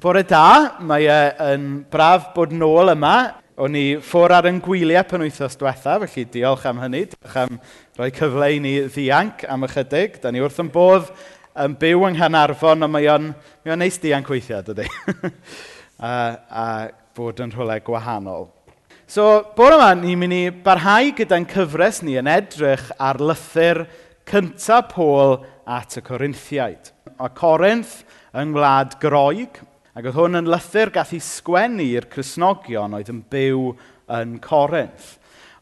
Bore da, mae e yn braf bod nôl yma. O'n i ffwr ar yn gwyliau pan wythnos diwetha, felly diolch am hynny. Diolch am rhoi cyfle i ni ddianc am ychydig. Da ni wrth yn bodd yn byw yng Nghanarfon, ond mae o'n, mae on neis dianc weithiau, dydy. a, a bod yn rhywle gwahanol. So, bore yma, ni'n mynd i barhau gyda'n cyfres ni yn edrych ar lythyr cyntaf Pôl at y Corinthiaid. A Corinth yng Ngwlad Groeg, Ac oedd hwn yn lythyr gath ei sgwennu i'r Cresnogion oedd yn byw yn Corinth.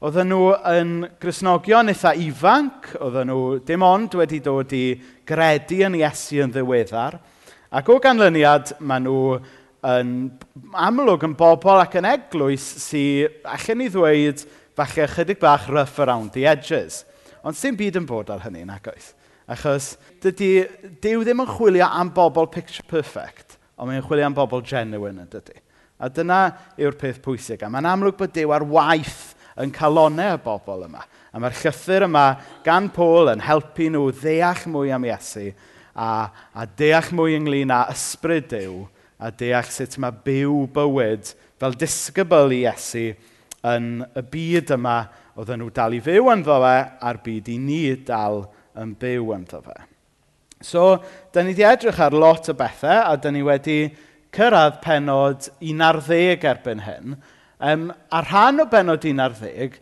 Oedden nhw yn Grisnogion eitha ifanc, oedden nhw dim ond wedi dod i gredu yn Iesu yn ddiweddar, ac o ganlyniad maen nhw yn amlwg yn bobl ac yn eglwys sy'n allan ni ddweud falle ychydig bach rough around the edges. Ond sy'n byd yn bod ar hynny, nag oes. Achos dydy Dyw ddim yn chwilio am bobl picture perfect ond mae'n chwilio am bobl genuine yn dydy. A dyna yw'r peth pwysig. A mae'n amlwg bod Dyw ar waith yn calonau y bobl yma. A mae'r llythyr yma gan Paul yn helpu nhw ddeall mwy am Iesu a, a deall mwy ynglyn â ysbryd Dyw a deall sut mae byw bywyd fel disgybl i Iesu yn y byd yma oedden nhw dal i fyw ynddo fe a'r byd i ni dal yn byw ynddo fe. So, da ni wedi edrych ar lot o bethau, a da ni wedi cyrraedd penod 11 erbyn hyn. Um, a rhan o benod 11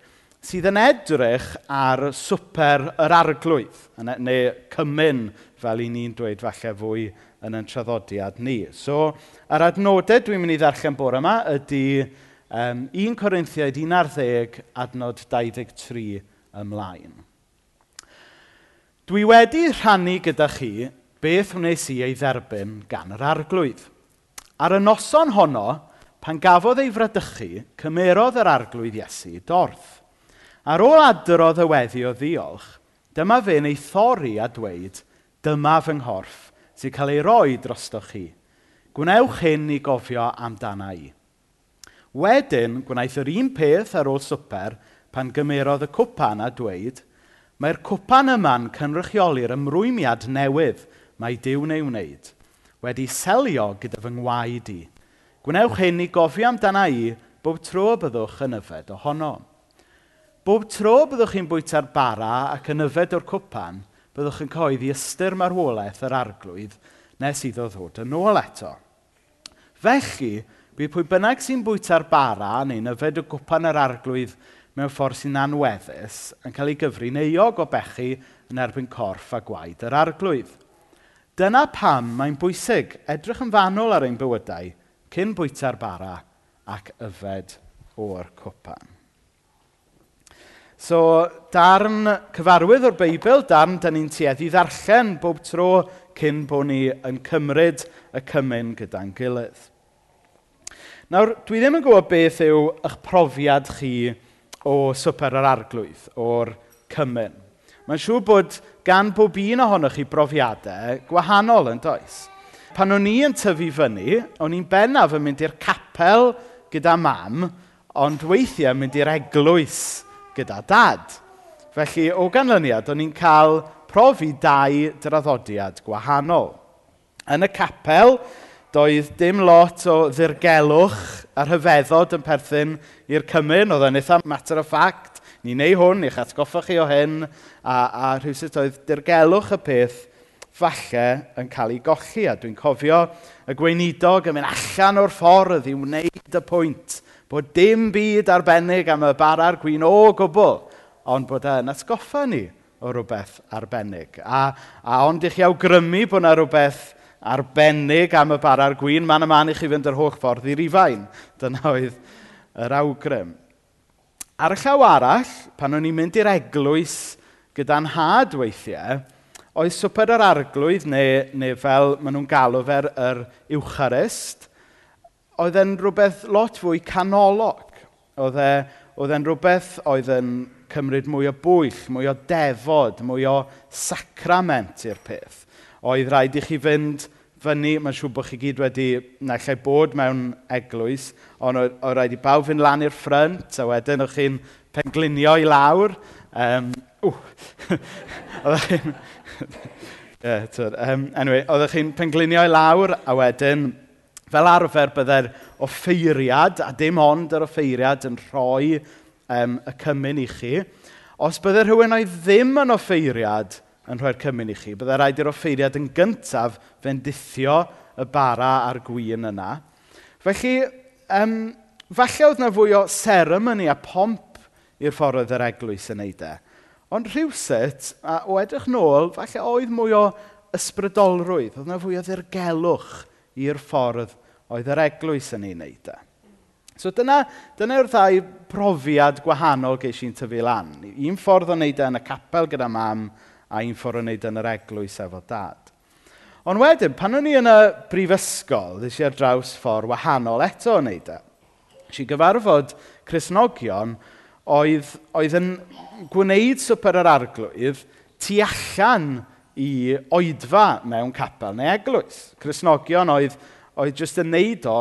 sydd yn edrych ar swper yr arglwydd, e-, neu cymyn fel i ni'n dweud falle fwy yn yn traddodiad ni. So, yr adnodau dwi'n mynd i ddarllen bore yma ydy um, 1 Corinthiaid 11 adnod 23 ymlaen. Dwi wedi rhannu gyda chi beth wnes i ei dderbyn gan yr arglwydd. Ar y noson honno, pan gafodd ei fradychu, cymerodd yr arglwydd Iesu dorth. Ar ôl adrodd y weddi o ddiolch, dyma fe'n ei thori a dweud, dyma fy nghorff sy'n cael ei roi drostoch chi. Gwnewch hyn i gofio amdana i. Wedyn, gwnaeth yr un peth ar ôl swper pan gymerodd y cwpan a dweud, Mae'r cwpan yma'n cynrychioli'r ymrwymiad newydd mae Dyw neu wneud wedi selio gyda fy ngwaed i. Gwnewch hyn i gofio amdana i bob tro byddwch yn yfed ohono. Bob tro byddwch chi'n bwyta'r bara ac yn yfed o'r cwpan, byddwch yn coeddi ystyr marwolaeth yr arglwydd nes iddo ddod yn ôl eto. Felly, bydd pwy bynnag sy'n bwyta'r bara neu'n yfed o gwpan yr arglwydd mewn ffordd sy'n anweddus yn cael ei gyfrin euog o bechu yn erbyn corff a gwaed yr arglwydd. Dyna pam mae'n bwysig edrych yn fanwl ar ein bywydau cyn bwyta'r bara ac yfed o'r cwpan. So, darn cyfarwydd o'r Beibl, darn dyn ni'n tueddu ddarllen bob tro cyn bod ni yn cymryd y cymyn gyda'n gilydd. Nawr, dwi ddim yn gwybod beth yw eich profiad chi o swper yr arglwydd, o'r cymun. Mae'n siŵr bod gan bob un ohonoch chi brofiadau gwahanol yn does. Pan o'n i yn tyfu fyny, o'n i'n bennaf yn mynd i'r capel gyda mam, ond weithiau mynd i'r eglwys gyda dad. Felly, o ganlyniad, o'n i'n cael profi dau draddodiad gwahanol. Yn y capel, doedd dim lot o ddirgelwch a rhyfeddod yn perthyn i'r Cymru. Oedd e'n eitha matter of fact. Ni neu hwn, i'ch atgoffa chi o hyn. A, a rhywsyd oedd dirgelwch y peth falle yn cael ei golli. A dwi'n cofio y gweinidog yn mynd allan o'r ffordd i wneud y pwynt bod dim byd arbennig am y bara'r gwyn o gwbl, ond bod e'n atgoffa ni o rhywbeth arbennig. A, a ond i chi awgrymu bod yna rhywbeth arbennig am y bara'r gwyn, man y man i chi fynd yr holl ffordd i'r ifain. Dyna oedd yr awgrym. Ar y llaw arall, pan o'n i'n mynd i'r eglwys gyda'n had weithiau, oedd swper yr arglwydd, neu, neu fel maen nhw'n galw fe'r yr uwcharist, oedd e'n rhywbeth lot fwy canolog. Oedd e, oedd e'n rhywbeth oedd yn cymryd mwy o bwyll, mwy o defod, mwy o sacrament i'r peth. Oedd rhaid i chi fynd fyny, mae'n siŵr bod chi gyd wedi, naill bod mewn eglwys, ond o rhaid i bawb fynd lan i'r ffrynt, a wedyn o'ch chi'n penglinio i lawr. Um, yeah, um, anyway, oeddech chi'n penglinio i lawr, a wedyn, fel arfer, byddai'r offeiriad, a dim ond yr offeiriad, yn rhoi um, y cymyn i chi. Os byddai rhywun oedd ddim yn offeiriad, yn rhoi'r cymun i chi. Byddai rhaid i'r offeiriad yn gyntaf fendithio y bara a'r gwyn yna. Felly, um, falle oedd na fwy o seremoni a pomp i'r ffordd oedd yr eglwys yn neud e. Ond rhywsut, a o edrych nôl, falle oedd mwy o ysbrydolrwydd, oedd yna fwy o ddirgelwch i'r ffordd oedd yr eglwys yn ei wneud e. So dyna, dyna yw'r ddau profiad gwahanol geis i'n tyfu lan. Un ffordd o wneud e yn y capel gyda mam, a un ffordd o wneud yn yr eglwys efo dad. Ond wedyn, pan o'n i yn y brifysgol, ddys i ar draws ffordd wahanol eto o wneud e. Si gyfarfod Cresnogion oedd, oedd yn gwneud swper yr arglwydd tu allan i oedfa mewn capel neu eglwys. Cresnogion oedd, oedd jyst yn neud o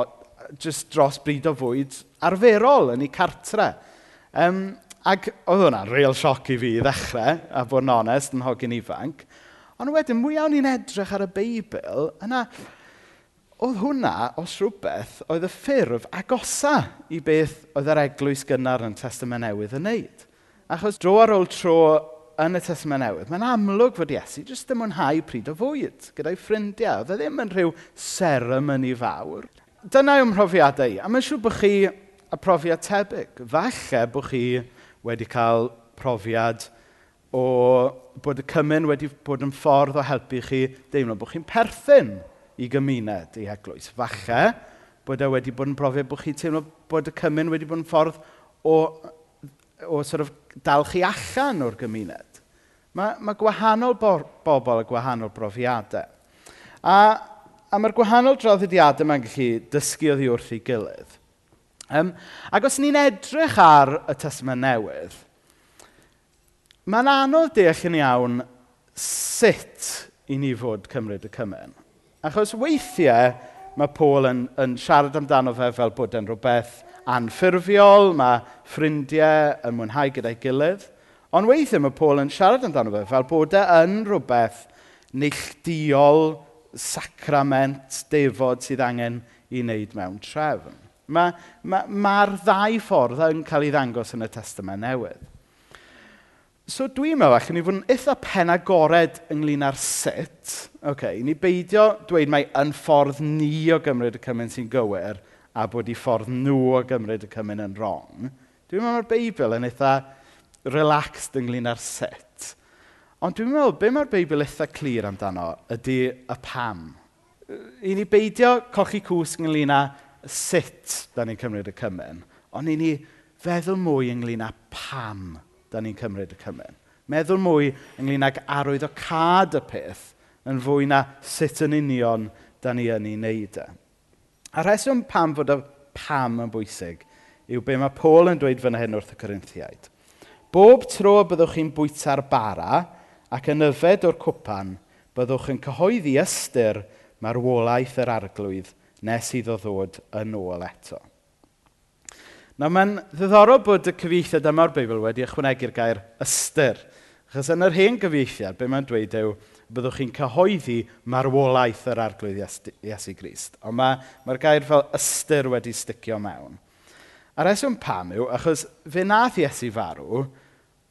jyst dros bryd o fwyd arferol yn ei cartre. Um, Ac oedd hwnna'n real sioc i fi i ddechrau, a bod yn onest, yn hogyn ifanc. Ond wedyn, mwy iawn i'n edrych ar y Beibl, yna, oedd hwnna, os rhywbeth, oedd y ffurf agosa i beth oedd yr eglwys gynnar yn Testament Newydd yn wneud. Achos dro ar ôl tro yn y Testament Newydd, mae'n amlwg fod Iesu jyst yn mwynhau pryd o fwyd gyda'i ffrindiau. Oedd e ddim yn rhyw seremoni fawr. Dyna yw'n mhrofiadau i, a mae'n siŵr bod chi y profiad tebyg. Falle bod chi wedi cael profiad o bod y cymen wedi bod yn ffordd o helpu chi deimlo bod chi'n perthyn i gymuned, i eglwys. Falle bod e wedi bod yn profiad bod chi teimlo bod y cymun wedi bod yn ffordd o, o sort of dal chi allan o'r gymuned. Mae, mae gwahanol bo, bobl a gwahanol brofiadau. A, a mae'r gwahanol draddodiadau mae'n gallu dysgu oddi wrth ei gilydd. Um, ac os ni'n edrych ar y testament newydd, mae'n anodd deall yn iawn sut i ni fod cymryd y cymen. Achos weithiau mae Paul yn, yn siarad amdano fe fel bod yn rhywbeth anffurfiol, mae ffrindiau yn mwynhau gyda'i gilydd. Ond weithiau mae Paul yn siarad amdano fe fel bod e yn rhywbeth neilldiol, sacrament, defod sydd angen i wneud mewn trefn. Mae'r ma, ma, ddau ffordd yn cael ei ddangos yn y testament newydd. So dwi'n meddwl allwn ni fod yn eitha pen agored ynglyn â'r sut. Okay, ni beidio dweud mai yn ffordd ni o gymryd y cymryd sy'n gywir a bod i ffordd nhw o gymryd y cymryd yn wrong. Dwi'n meddwl mae'r Beibl yn eitha relaxed ynglyn â'r sut. Ond dwi'n meddwl, be mae'r Beibl eitha clir amdano ydy y pam. I ni beidio cochi cws ynglyn â sut da ni'n cymryd y cymen, ond i ni feddwl mwy ynglyn â pam da ni'n cymryd y cymen. Meddwl mwy ynglyn ag arwydd o cad y peth yn fwy na sut yn union da ni yn ei wneud e. A rheswm pam fod y pam yn bwysig yw be mae Paul yn dweud fan hyn wrth y Corinthiaid. Bob tro byddwch chi'n bwyta'r bara ac yn yfed o'r cwpan, byddwch yn cyhoeddi ystyr marwolaeth yr arglwydd – nes iddo ddod yn ôl eto. Nawr mae'n ddiddorol bod y cyfeithiad yma o'r Beibl wedi ychwanegu'r gair ystyr. Achos yn yr hen gyfeithiad, be mae'n dweud yw, byddwch chi'n cyhoeddi marwolaeth yr arglwydd Iesu Grist. Ond mae'r ma gair fel ystyr wedi sticio mewn. A reswm pam yw, achos fe nath Iesu farw,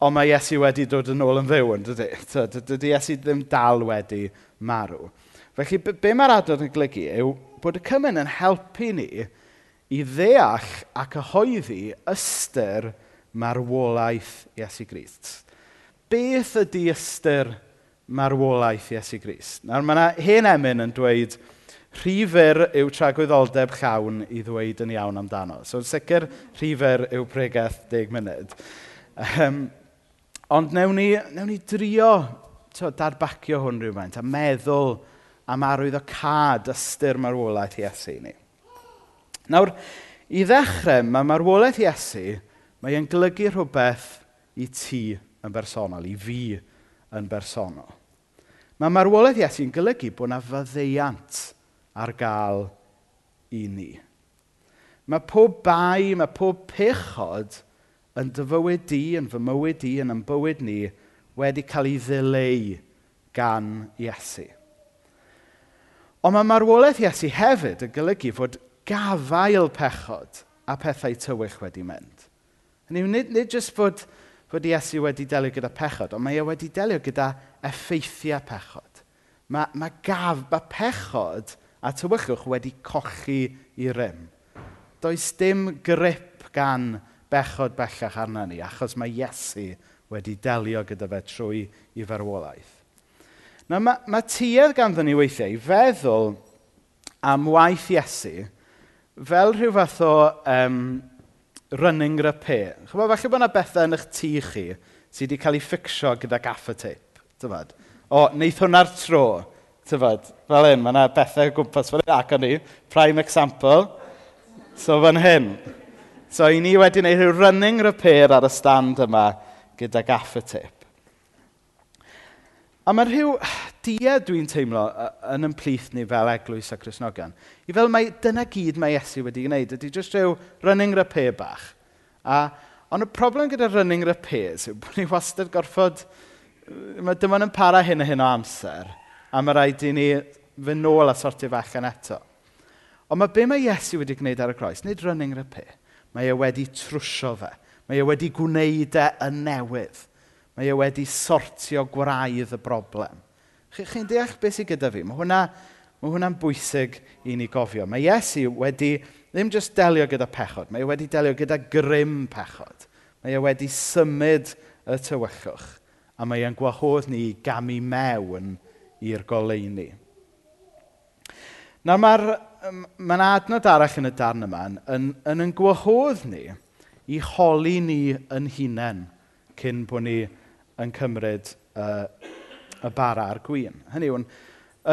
ond mae Iesu wedi dod yn ôl yn fyw, yn dydy. Dydy Iesu ddim dal wedi marw. Felly, be mae'r adnod yn glygu yw, bod y cymen yn helpu ni i ddeall a cyhoeddi ystyr marwolaeth Iesu Grist. Beth ydy ystyr marwolaeth Iesu Grist? Nawr mae yna hen emyn yn dweud rhifer yw tragwyddoldeb llawn i ddweud yn iawn amdano. So sicr rhifer yw pregeth 10 munud. Um, ond newn ni, newn ni drio to, darbacio hwn rhywfaint a meddwl am cad ystyr marwolaeth Iesu ni. Nawr, i ddechrau, mae marwolaeth Iesu, mae e'n golygu rhywbeth i ti yn bersonol, i fi yn bersonol. Mae marwolaeth Iesu'n golygu bod yna fyddeiant ar gael i ni. Mae pob bai, mae pob pechod yn dy fywyd di, yn fy mywyd di, yn ym bywyd ni, wedi cael ei ddileu gan Iesu. Ond mae marwolaeth Iesu hefyd yn golygu fod gafael pechod a pethau tywych wedi mynd. Yn yw, nid, nid jyst bod, bod Iesu wedi delio gyda pechod, ond mae e wedi delio gyda effeithiau pechod. Mae, mae gaf, mae pechod a tywychwch wedi cochi i rym. Does dim grip gan bechod bellach arna ni, achos mae Iesu wedi delio gyda fe trwy i farwolaeth. Nawr mae, mae tuedd ganddo ni weithiau i feddwl am waith Iesu fel rhyw fath o um, running repair. Chymod, falle bod yna bethau yn eich tŷ chi sydd wedi cael ei ffixio gyda gaffa tape. Tyfod. O, wneith hwnna'r tro. Tyfod, fel un, mae yna bethau gwmpas fel. Ac o'n i, prime example. So, fan hyn. So, i ni wedi gwneud rhyw running repair ar y stand yma gyda gaffa tape. A mae rhyw dia dwi'n teimlo yn ymplith ni fel eglwys a Cresnogion. I fel mae dyna gyd mae Iesu wedi gwneud, ydy jyst rhyw running repair bach. A, ond y problem gyda running repairs yw bod ni wastad gorfod... Mae dim ond yn para hyn a hyn o amser, a mae rhaid i ni fy nôl a sortio yn eto. Ond mae be mae Iesu wedi gwneud ar y croes, nid running repair, mae e wedi trwsio fe. Mae e wedi gwneud e yn newydd. Mae e wedi sortio gwraidd y broblem. Chi'n chi deall beth sydd gyda fi? Mae hwnna Mae hwnna'n bwysig i ni gofio. Mae Iesu wedi ddim jyst delio gyda pechod, mae e wedi delio gyda grym pechod. Mae e wedi symud y tywychwch a mae e'n gwahodd ni gamu mewn i'r goleuni. Nawr mae'r mae adnod arall yn y darn yma yn, yn, yn, yn gwahodd ni i holi ni yn hunain cyn bod ni yn cymryd uh, y bara a'r gwyn. Hynny yw,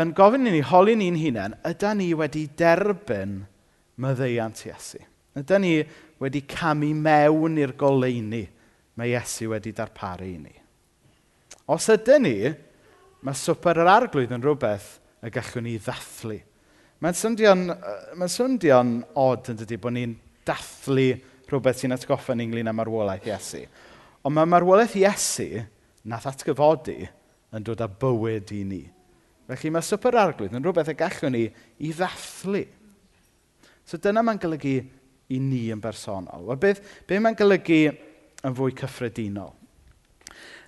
yn, gofyn i ni holi ni'n hunain, ydy ni wedi derbyn myddeiant Iesu. Ydy ni wedi camu mewn i'r goleuni mae Iesu wedi darparu i ni. Os ydyn ni, mae swper yr arglwydd yn rhywbeth y gallwn ni ddathlu. Mae'n symdio'n mae symdio'n od yn dydy bod ni'n dathlu rhywbeth sy'n atgoffa'n ynglyn â marwolaeth Iesu. Ond mae marwolaeth Iesu nath atgyfodi yn dod â bywyd i ni. Felly mae swper arglwydd yn rhywbeth y gallwn ni i ddathlu. So dyna mae'n golygu i ni yn bersonol. A beth, be mae'n golygu yn fwy cyffredinol?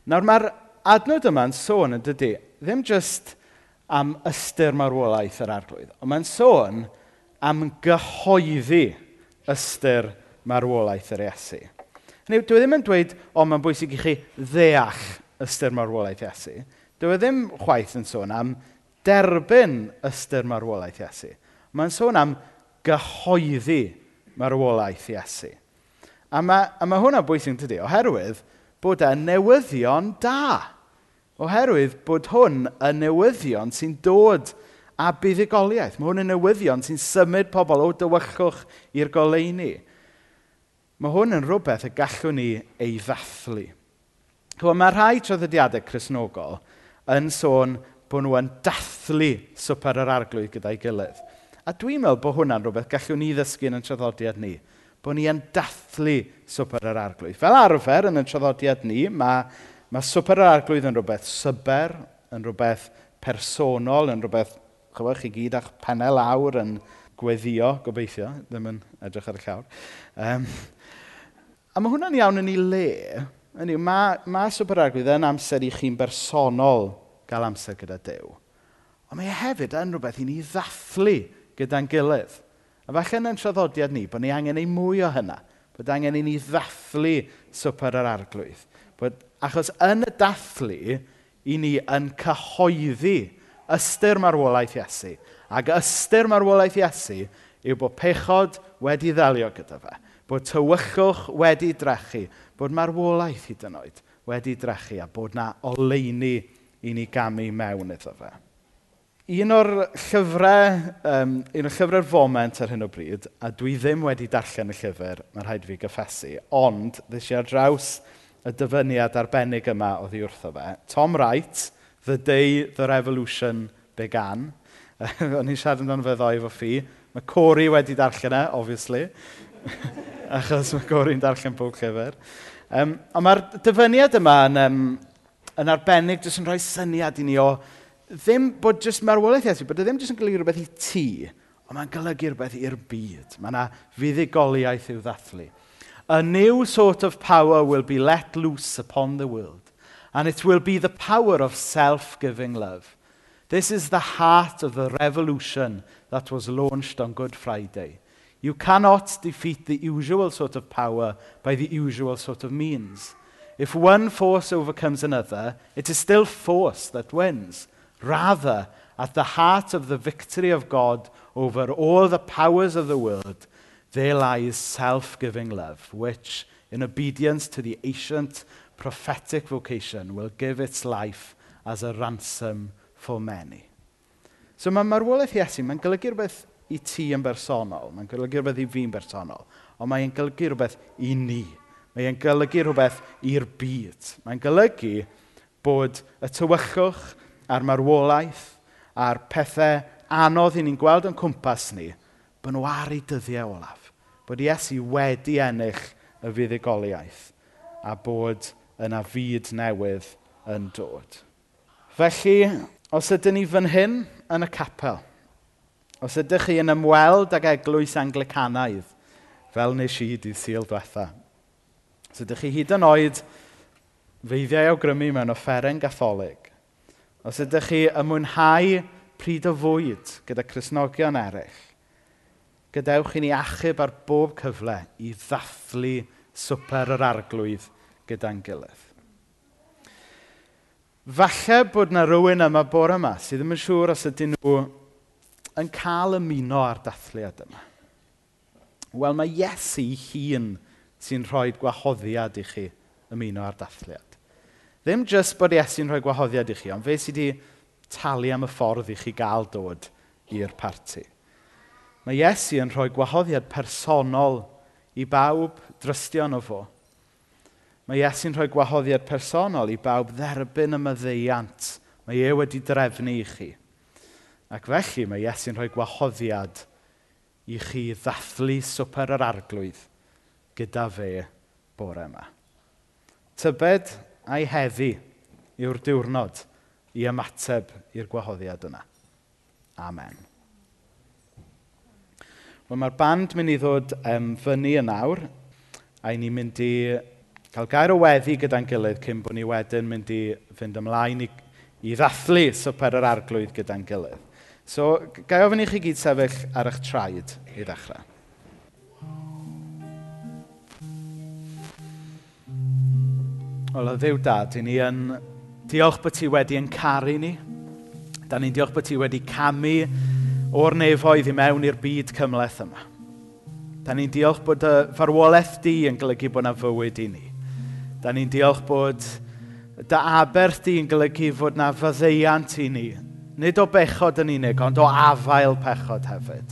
Nawr mae'r adnod yma'n sôn yn dydy, ddim jyst am ystyr marwolaeth yr arglwydd, ond mae'n sôn am gyhoeddi ystyr marwolaeth yr Iesu. Hynny, dwi e ddim yn dweud, o, mae'n bwysig i chi ddeall ystyr marwolaeth Iesu. Dwi e ddim chwaith yn sôn am derbyn ystyr marwolaeth Iesu. Mae'n sôn am gyhoeddi marwolaeth Iesu. A mae, a mae hwnna bwysig tydi, oherwydd bod e newyddion da. Oherwydd bod hwn y newyddion sy'n dod a buddigoliaeth. Mae hwn yn newyddion sy'n symud pobl o dywychwch i'r goleuni. Mae hwn yn rhywbeth y gallwn ni ei ddathlu. Chwa, mae rhai traddodiadau chrysnogol yn sôn bod nhw yn dathlu swper yr arglwydd gyda'i gilydd. A dwi'n meddwl bod hwnna'n rhywbeth gallwn ni ddysgu yn y traddodiad ni. Bod ni yn dathlu swper yr arglwydd. Fel arfer, yn y traddodiad ni, mae, mae swper yr arglwydd yn rhywbeth syber, yn rhywbeth personol, yn rhywbeth, chywch chi gyd a'ch penel awr yn gweddio, gobeithio, ddim yn edrych ar y llawr. Um, a mae hwnna'n iawn yn ei le. Yny, mae, mae superarglwydd yn amser i chi'n bersonol gael amser gyda Dyw. Ond mae e hefyd yn rhywbeth i ni ddathlu gyda'n gilydd. A falle yn ein traddodiad ni, bod ni angen ei mwy o hynna. Bod angen i ni ddathlu swper yr arglwydd. Bod, achos yn y dathlu, i ni yn cyhoeddi ystyr marwolaeth Iesu Ac ystyr marwolaeth Iesu yw bod pechod wedi ddelio gyda fe. Bod tywychwch wedi drechu. Bod marwolaeth hyd yn oed wedi drechu a bod na oleini i ni gamu mewn iddo fe. Un o'r llyfrau, um, un o'r llyfrau'r foment ar hyn o bryd, a dwi ddim wedi darllen y llyfr, mae'n rhaid fi gyffesu, ond ddys i ar draws y dyfyniad arbennig yma o ddi wrtho fe. Tom Wright, The Day the Revolution Began, o'n i'n siarad amdano fe ddoi fo ffi. Mae Cori wedi darllen e, obviously. Achos mae Cori'n darllen pob llyfr. Um, ond mae'r dyfyniad yma yn, um, yn arbennig jyst yn rhoi syniad i ni o ddim bod jyst mae'r wolaeth Iesu, bod e ddim jyst yn golygu rhywbeth i ti, ond mae'n golygu rhywbeth i'r byd. Mae yna fuddugoliaeth i'w ddathlu. A new sort of power will be let loose upon the world, and it will be the power of self-giving love – This is the heart of the revolution that was launched on Good Friday. You cannot defeat the usual sort of power by the usual sort of means. If one force overcomes another, it is still force that wins. Rather, at the heart of the victory of God over all the powers of the world, there lies self giving love, which, in obedience to the ancient prophetic vocation, will give its life as a ransom for many. So mae marwolaeth Iesu, mae'n golygu rhywbeth i ti yn bersonol, mae'n golygu rhywbeth i fi'n bersonol, ond mae'n golygu rhywbeth i ni. Mae'n golygu rhywbeth i'r byd. Mae'n golygu bod y tywychwch a'r marwolaeth a'r pethau anodd i ni'n gweld yn cwmpas ni, bod nhw ar ei dyddiau olaf. Bod Iesu wedi ennill y fuddugoliaeth a bod yna fyd newydd yn dod. Felly, Os ydyn ni fan hyn yn y capel, os ydych chi yn ymweld ag eglwys anglicanaidd, fel nes i dydd syl diwetha, os ydych chi hyd yn oed feiddiau awgrymu mewn offeren gatholig, os ydych chi yn mwynhau pryd o fwyd gyda Cresnogion eraill, gadewch i ni achub ar bob cyfle i ddathlu swper yr arglwydd gyda'n gilydd. Falle bod na rywun yma bore yma sydd ddim yn siŵr os ydyn nhw yn cael ymuno ar dathliad yma. Wel, mae Iesu hun sy'n rhoi gwahoddiad i chi ymuno ar dathliad. Ddim jyst bod Iesu'n rhoi gwahoddiad i chi, ond fe sydd wedi talu am y ffordd i chi gael dod i'r parti. Mae Iesu yn rhoi gwahoddiad personol i bawb drystion o fo Mae Iesu'n rhoi gwahoddiad personol i bawb dderbyn y myddeiant. Mae e wedi drefnu i chi. Ac felly mae Iesu'n rhoi gwahoddiad i chi ddathlu swper yr arglwydd gyda fe bore yma. Tybed a'i heddi yw'r diwrnod i ymateb i'r gwahoddiad yna. Amen. Wel, mae'r band mynd i ddod um, fyny yn awr a i ni mynd i cael gair o weddi gyda'n gilydd cyn bod ni wedyn mynd i fynd ymlaen i, i ddathlu swper yr arglwydd gyda'n gilydd. So, gai ofyn i chi gyd sefyll ar eich traed i ddechrau. Wel, o ddiw dad, i ni yn diolch bod ti wedi yn caru ni. Da ni'n diolch bod ti wedi camu o'r nefoedd i mewn i'r byd cymleth yma. Da ni'n diolch bod y farwolaeth di yn golygu bod yna fywyd i ni. Da ni'n diolch bod dy aberth di'n golygu fod na fyddeiant i ni. Nid o bechod yn unig, ond o afael pechod hefyd.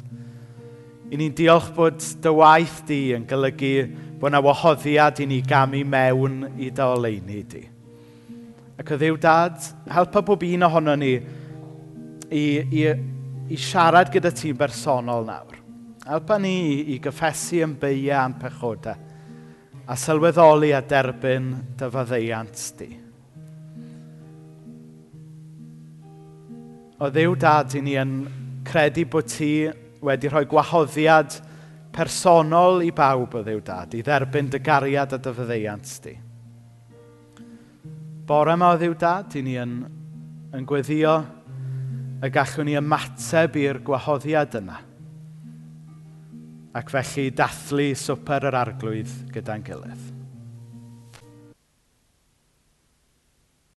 I ni'n diolch bod dy waith di yn golygu bod na wahoddiad i ni gamu mewn i dy oleini di. Ac o ddiw dad, helpa bob un ohono ni i, i, i siarad gyda ti'n bersonol nawr. Helpa ni i, i gyffesu yn beiau am pechodau a sylweddoli a derbyn dy faddeiant di. O ddiw dad i ni yn credu bod ti wedi rhoi gwahoddiad personol i bawb o ddiw dad i dderbyn dy gariad a dy faddeiant di. Bore yma o ddiw dad i ni yn, yn gweddio y gallwn ni ymateb i'r gwahoddiad yna ac felly dathlu swper yr arglwydd gyda'n gilydd.